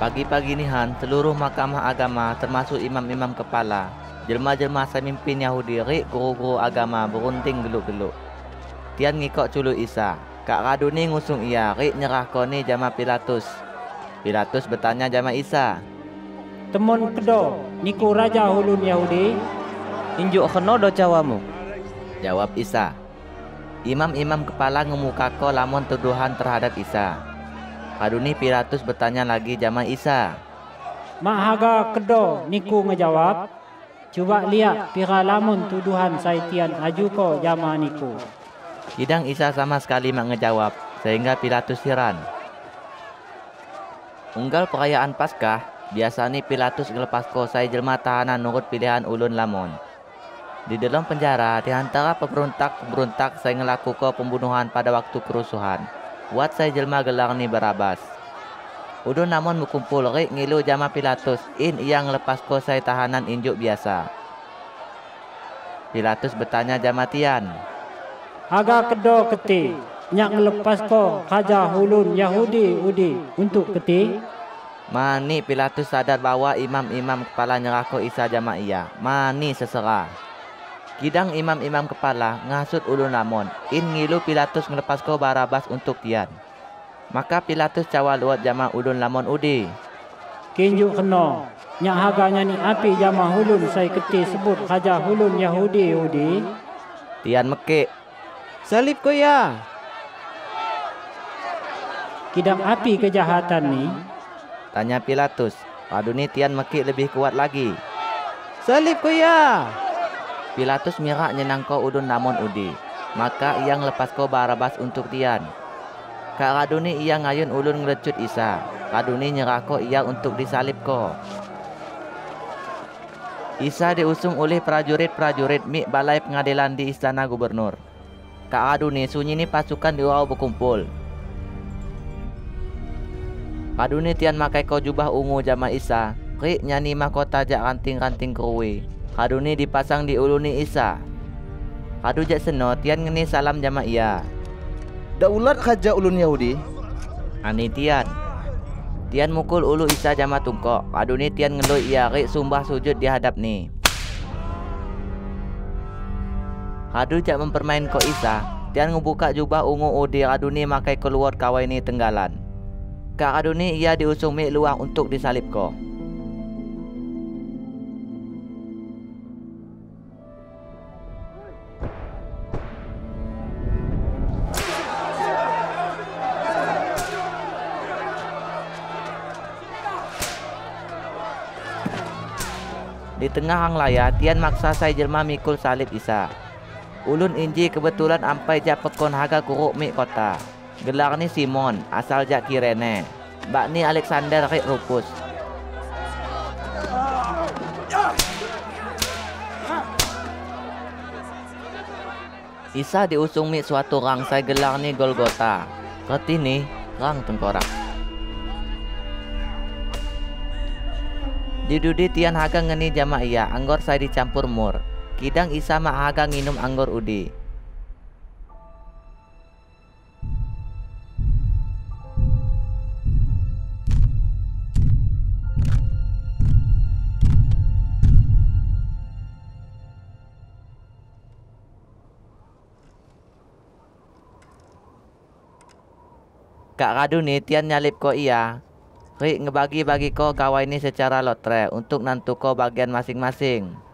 Pagi-pagi nihan, seluruh mahkamah agama termasuk imam-imam kepala, jelma-jelma semimpin Yahudi, rik guru-guru agama berunting geluk-geluk. Tian ngikok culu Isa. Kak Radu ni ngusung ia, rik nyerah koni jama Pilatus. Pilatus bertanya jama Isa. Temon kedo, niku raja hulun Yahudi. Injuk keno do cawamu. Jawab Isa. Imam-imam kepala ngemukako lamun tuduhan terhadap Isa. Kaduni Pilatus bertanya lagi jama Isa. Mak haga kedo niku ngejawab. Cuba lihat pira lamun tuduhan saitian aju ko jama niku. Kidang Isa sama sekali mak ngejawab, sehingga Pilatus heran. Unggal perayaan Paskah, biasanya Pilatus ngelepas ko saya jelma tahanan nurut pilihan ulun lamun. Di dalam penjara, di antara pemberontak-pemberontak saya ngelaku ko pembunuhan pada waktu kerusuhan. Buat saya jelma gelar ni Barabas. Udah namun mukumpul rik ngilu jama Pilatus in yang lepas ko saya tahanan injuk biasa. Pilatus bertanya jama Tian. Haga kedo keti. Nyak ngelepas ko kaja hulun Yahudi udi untuk keti. Mani Pilatus sadar bahwa imam-imam kepala nyerako Isa jama ia. Mani sesera. Kidang imam-imam kepala ngasut ulun lamon. In ngilu Pilatus ngelepas ko Barabas untuk tian. Maka Pilatus cawa luat jama ulun lamon udi. Kinju keno. Nyak haganya ni api jama hulun saya keti sebut kaja hulun Yahudi udi. Tian mekik. Salib ko ya. Kidang api kejahatan ni. Tanya Pilatus. Padu ni Tian mekik lebih kuat lagi. Salib ko ya. Pilatus mirak nyenang ko udun namun udi. Maka ia ko Barabas untuk Tian. Kak Raduni ia ngayun ulun ngelecut Isa. Raduni nyerah ko ia untuk disalib ko. Isa diusung oleh prajurit-prajurit mik balai pengadilan di istana gubernur. Kak Raduni sunyi ni pasukan diurau berkumpul. Kaduni tian makai ko jubah ungu jama Isa. Rik nyanyi mahkota jak ranting-ranting keruwi. Kaduni dipasang di uluni Isa. Kadu jak seno tian ngeni salam jama ia. Da ulat kaja ulun Yahudi. Ani tian. Tian mukul ulu Isa jama tungkok. Kaduni tian ngeloi ia rik sumbah sujud di hadap ni. Kadu jak mempermain ko Isa. Tian ngebuka jubah ungu udi kaduni makai keluar kawai ni tenggalan. Kak Kaduni ia diusung mik luang untuk disalib ko. Di tengah hang laya, Tian maksa saya jelma mikul salib Isa. Ulun inji kebetulan ampai jak pekon haga kuruk mik kota. Gelar ni Simon, asal jak Kirene. Bak ni Alexander Rik Rupus. Isa diusung mik suatu rang saya gelar ni Golgota. Reti ni, rang tengkorak. Di dudi tian haga ngeni jama iya, anggor saya dicampur mur. Kidang Isa mak haga nginum anggor udi. Kak Radu ni tian nyalip ko iya. Rik ngebagi-bagi ko kawai ni secara lotre untuk nantu ko bagian masing-masing.